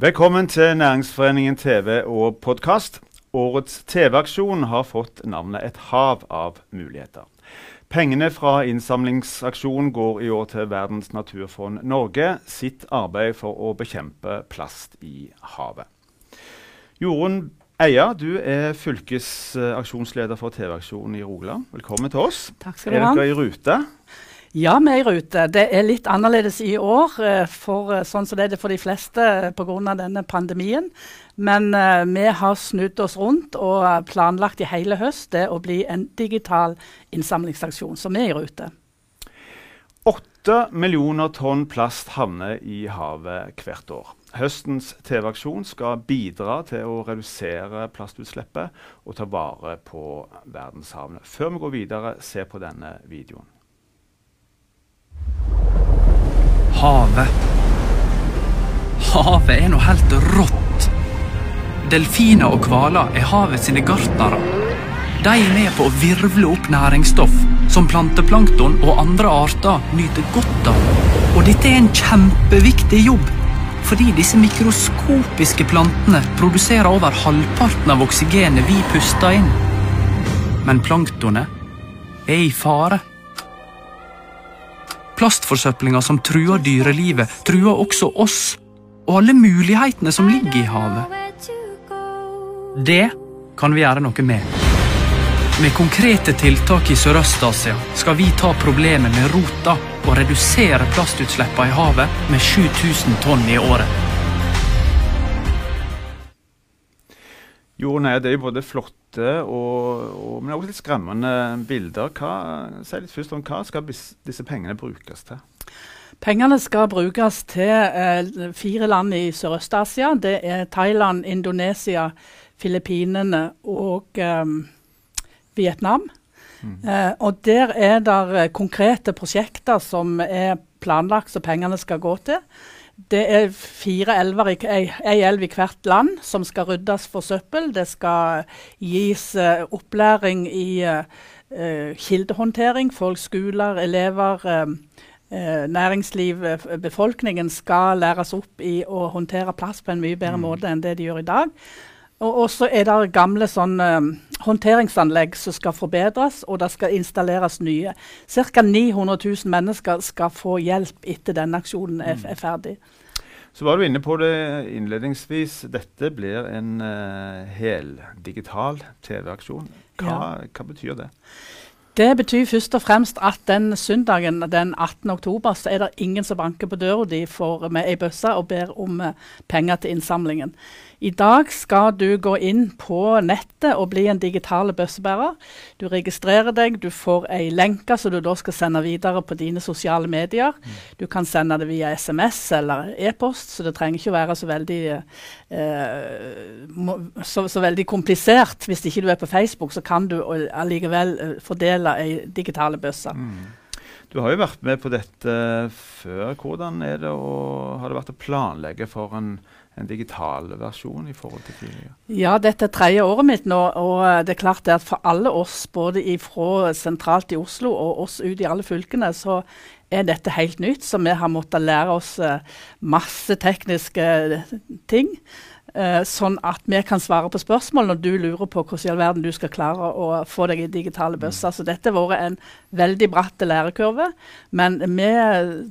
Velkommen til Næringsforeningen TV og podkast. Årets TV-aksjon har fått navnet Et hav av muligheter. Pengene fra innsamlingsaksjonen går i år til Verdens naturfond Norge sitt arbeid for å bekjempe plast i havet. Jorunn Eia, du er fylkesaksjonsleder for TV-aksjonen i Rogaland. Velkommen til oss. Takk skal du ha. Er dere i rute? Ja, vi er i rute. Det er litt annerledes i år, eh, for, eh, sånn som det er det for de fleste pga. denne pandemien. Men uh, vi har snudd oss rundt og planlagt i hele høst det å bli en digital innsamlingsaksjon. Så vi er i rute. Åtte millioner tonn plast havner i havet hvert år. Høstens TV-aksjon skal bidra til å redusere plastutslippet og ta vare på verdenshavene. Før vi går videre, se på denne videoen. Havet. Havet er noe helt rått. Delfiner og hvaler er havet sine gartnere. De er med på å virvle opp næringsstoff som planteplankton og andre arter nyter godt av. Og dette er en kjempeviktig jobb, fordi disse mikroskopiske plantene produserer over halvparten av oksygenet vi puster inn. Men planktonet er i fare. Plastforsøplinga som truer dyrelivet, truer også oss og alle mulighetene som ligger i havet. Det kan vi gjøre noe med. Med konkrete tiltak i Sørøst-Asia skal vi ta problemet med rota og redusere plastutslippene i havet med 7000 tonn i året. Jo, nei, Det er jo både flotte og, og men også litt skremmende bilder. Hva, si litt først om hva skal disse pengene brukes til? Pengene skal brukes til eh, fire land i Sørøst-Asia. Det er Thailand, Indonesia, Filippinene og eh, Vietnam. Mm. Eh, og Der er det eh, konkrete prosjekter som er planlagt som pengene skal gå til. Det er fire elver, ei, ei elv i hvert land som skal ryddes for søppel. Det skal gis uh, opplæring i uh, kildehåndtering. Folk, skoler, elever, uh, næringsliv, befolkningen skal læres opp i å håndtere plast på en mye bedre mm. måte enn det de gjør i dag. Og så er det gamle sånn, håndteringsanlegg som skal forbedres, og det skal installeres nye. Ca. 900 000 mennesker skal få hjelp etter denne aksjonen er, er ferdig. Så var du inne på det innledningsvis. Dette blir en uh, heldigital TV-aksjon. Hva, ja. hva, betyr det? Det betyr først og fremst at den søndagen den 18. oktober så er det ingen som banker på døra di med ei bøsse og ber om uh, penger til innsamlingen. I dag skal du gå inn på nettet og bli en digital bøssebærer. Du registrerer deg, du får ei lenke som du da skal sende videre på dine sosiale medier. Du kan sende det via SMS eller e-post, så det trenger ikke å være så veldig, eh, så, så veldig komplisert. Hvis ikke du er på Facebook, så kan du allikevel uh, fordele ei digitale bøsse. Mm. Du har jo vært med på dette før. Hvordan er det å, har det vært å planlegge for en en digital versjon i forhold til tidligere? Ja, dette er tredje året mitt nå. Og eh, det er klart det at for alle oss, både fra sentralt i Oslo og oss ut i alle fylkene, så er dette helt nytt. Så vi har måttet lære oss eh, masse tekniske ting. Uh, sånn at vi kan svare på spørsmål når du lurer på hvordan i all verden du skal klare å få deg i digitale mm. bøsser. Så dette har vært en veldig bratt lærekurve. Men vi,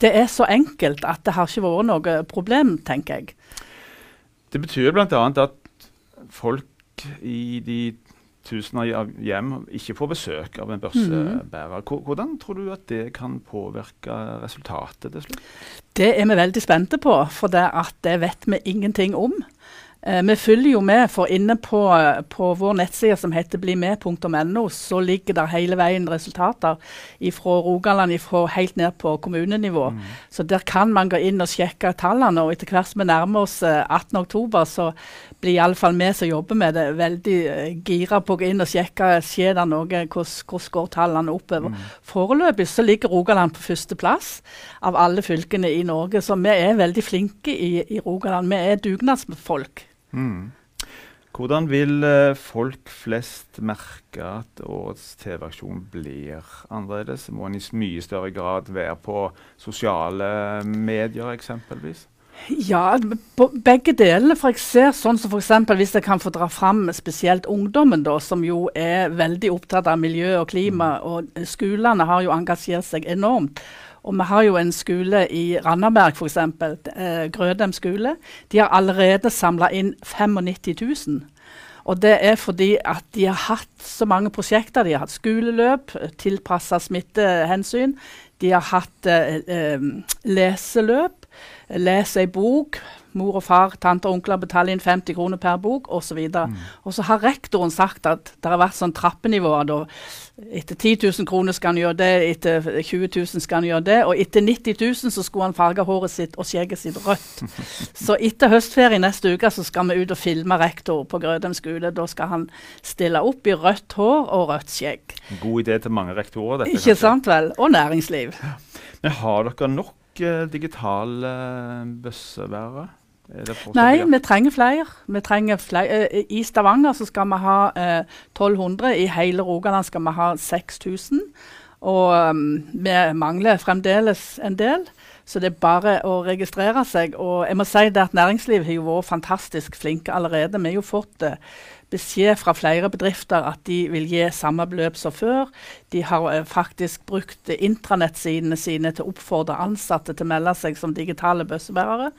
det er så enkelt at det har ikke vært noe problem, tenker jeg. Det betyr bl.a. at folk i de tusener av hjem ikke får besøk av en børsebærer. Mhm. Hvordan tror du at det kan påvirke resultatet til slutt? Det er vi veldig spente på, for det, det vet vi ingenting om. Eh, vi følger jo med, for inne på, på vår nettside som heter blimed.no, så ligger der hele veien resultater fra Rogaland ifra helt ned på kommunenivå. Mm. Så der kan man gå inn og sjekke tallene. Og etter hvert som vi nærmer oss 18.10, oktober så blir iallfall vi som jobber med det, veldig uh, gira på å gå inn og sjekke skjer det noe, hvordan går tallene oppover. Mm. Foreløpig så ligger Rogaland på førsteplass av alle fylkene i Norge, så vi er veldig flinke i, i Rogaland. Vi er dugnadsfolk. Mm. Hvordan vil uh, folk flest merke at årets TV-aksjon blir annerledes? Må en i mye større grad være på sosiale medier, eksempelvis? Ja, begge delene. For jeg ser sånn som eksempel, Hvis jeg kan få dra fram spesielt ungdommen, da, som jo er veldig opptatt av miljø og klima. Mm. og Skolene har jo engasjert seg enormt. Og vi har jo en skole i Randaberg, f.eks. Eh, Grødem skole. De har allerede samla inn 95 000. Og det er fordi at de har hatt så mange prosjekter. De har hatt skoleløp tilpassa smittehensyn. De har hatt eh, eh, leseløp. Lese ei bok. Mor og far, tante og onkler betaler inn 50 kroner per bok osv. Og, mm. og så har rektoren sagt at det har vært sånn trappenivåer. da Etter 10 000 kroner skal han gjøre det, etter 20 000 skal han gjøre det. Og etter 90 000 så skulle han farge håret sitt og skjegget sitt rødt. Så etter høstferie neste uke så skal vi ut og filme rektor på Grødem skole. Da skal han stille opp i rødt hår og rødt skjegg. God idé til mange rektorer, dette. Ikke kanskje. sant vel? Og næringsliv. Men har dere nok digitale uh, bøssebærere? Nei, vi trenger flere. Vi trenger flere. Uh, I Stavanger så skal vi ha 1200. I hele Rogaland skal vi ha 6000. Og um, vi mangler fremdeles en del. Så det er bare å registrere seg. Og jeg må si det at næringslivet har jo vært fantastisk flinke allerede. Vi har jo fått uh, beskjed fra flere bedrifter at de vil gi samme beløp som før. De har uh, faktisk brukt intranettsidene sine til å oppfordre ansatte til å melde seg som digitale bøssebærere.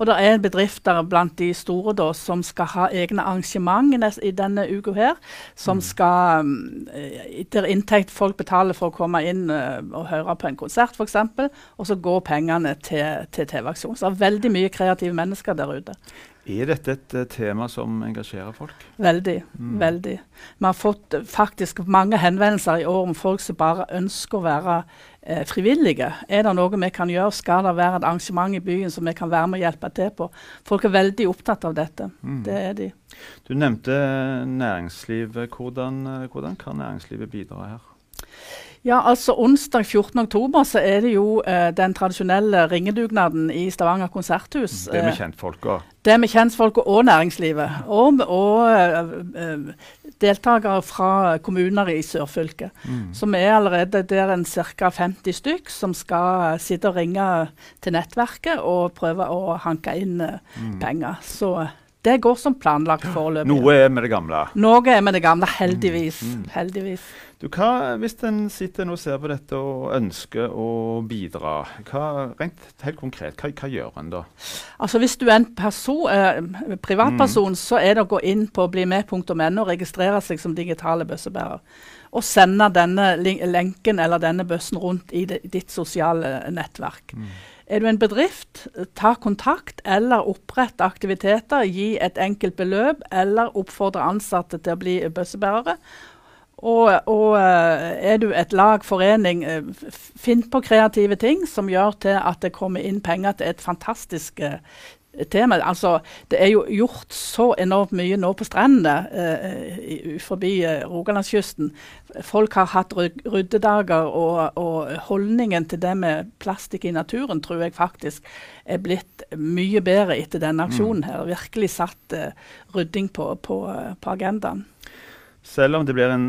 Og det er bedrifter blant de store da, som skal ha egne arrangement i, denne uka her. Som mm. skal Der inntekt folk betaler for å komme inn uh, og høre på en konsert f.eks. Og så går pengene til, til TV-aksjon. Så det er veldig mye kreative mennesker der ute. Er dette et uh, tema som engasjerer folk? Veldig. Mm. veldig. Vi har fått uh, faktisk mange henvendelser i år om folk som bare ønsker å være uh, frivillige. Er det noe vi kan gjøre? Skal det være et arrangement i byen som vi kan være med og hjelpe til på? Folk er veldig opptatt av dette. Mm. Det er de. Du nevnte næringslivet. Hvordan, hvordan kan næringslivet bidra her? Ja, altså Onsdag 14.10 så er det jo eh, den tradisjonelle ringedugnaden i Stavanger konserthus. Det med kjentfolka? Det med kjentfolka og næringslivet. Og, og eh, deltakere fra kommuner i sørfylket. Mm. Så vi er allerede der en ca. 50 stykk som skal sitte og ringe til nettverket og prøve å hanke inn eh, mm. penger. Så det går som planlagt foreløpig. Noe er med det gamle? Noe er med det gamle, heldigvis. Mm. heldigvis. Du, hva, hvis en sitter og ser på dette og ønsker å bidra, hva, rent helt konkret, hva, hva gjør en da? Altså Hvis du er en person, eh, privatperson, mm. så er det å gå inn på blimed.no og registrere seg som digitale bøssebærer. Og sende denne lenken eller denne bøssen rundt i de, ditt sosiale nettverk. Mm. Er du en bedrift, ta kontakt eller opprett aktiviteter. Gi et enkelt beløp eller oppfordre ansatte til å bli bøssebærere. Og, og, eh, er du et lag, forening, eh, finn på kreative ting som gjør til at det kommer inn penger til et fantastisk uh, tema. Altså, det er jo gjort så enormt mye nå på strendene uh, forbi Rogalandskysten. Folk har hatt ryddedager, og, og, holdningen til det med plastikk i naturen tror jeg faktisk er blitt mye bedre etter denne aksjonen. her. Virkelig satt rydding på, på, på agendaen. Selv om det blir en,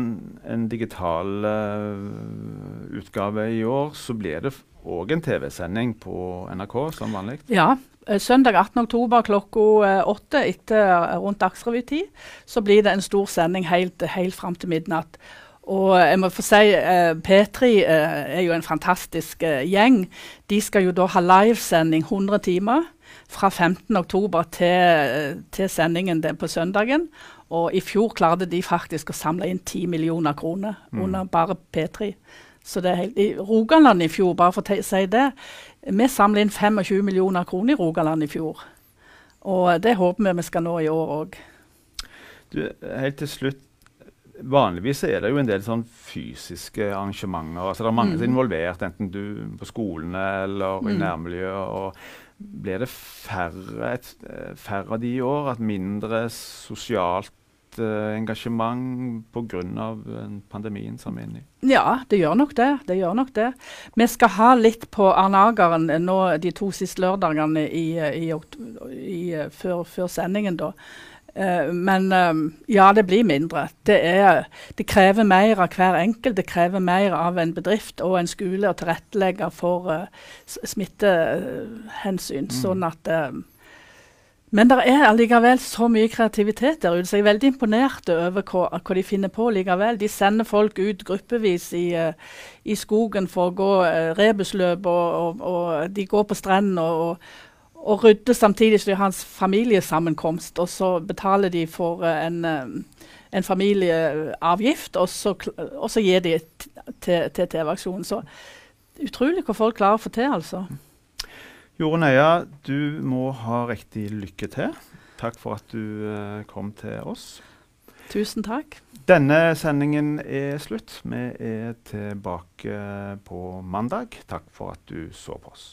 en digital uh, utgave i år, så blir det òg en TV-sending på NRK som vanlig? Ja. Eh, søndag 18.10 klokka uh, åtte etter rundt Dagsrevy-tid så blir det en stor sending helt, helt fram til midnatt. Og jeg må få si P3 er jo en fantastisk gjeng. De skal jo da ha livesending 100 timer fra 15.10 til, til sendingen på søndagen. Og i fjor klarte de faktisk å samle inn 10 millioner kroner mm. under bare P3. Så det er helt, I Rogaland i fjor, bare for å si det, vi samlet inn 25 millioner kroner i Rogaland i fjor. Og det håper vi vi skal nå i år òg. Helt til slutt, vanligvis er det jo en del sånn fysiske arrangementer. altså Det er mange mm. som er involvert, enten du på skolene eller mm. i nærmiljøet. og Blir det færre, et, færre av de i år? At mindre sosialt uh, engasjement pga. pandemien som er inne i? Ja, det gjør nok det. det gjør nok det. Vi skal ha litt på Arnageren nå de to siste lørdagene i, i, i, før, før, sendingen. da. Uh, men uh, ja, det blir mindre. Det, er, det, krever mer av hver enkelt. Det krever mer av en bedrift og en skole å tilrettelegge for uh, smittehensyn. Mm. Sånn at Men det er allikevel så mye kreativitet der ute, så jeg er veldig imponert over hva, hva de finner på likevel. De sender folk ut gruppevis i, uh, i skogen for å gå rebusløp, og, og, og, de går på strendene. og og rydder samtidig som de har en familiesammenkomst. Og så betaler de for uh, en, uh, en, familieavgift, og så, og så gir de til TV-aksjonen. Så utrolig hva folk klarer å få til, altså. Jorunn Øya, du må ha riktig lykke til. Takk for at du uh, kom til oss. Tusen takk. Denne sendingen er slutt. Vi er tilbake på mandag. Takk for at du så på oss.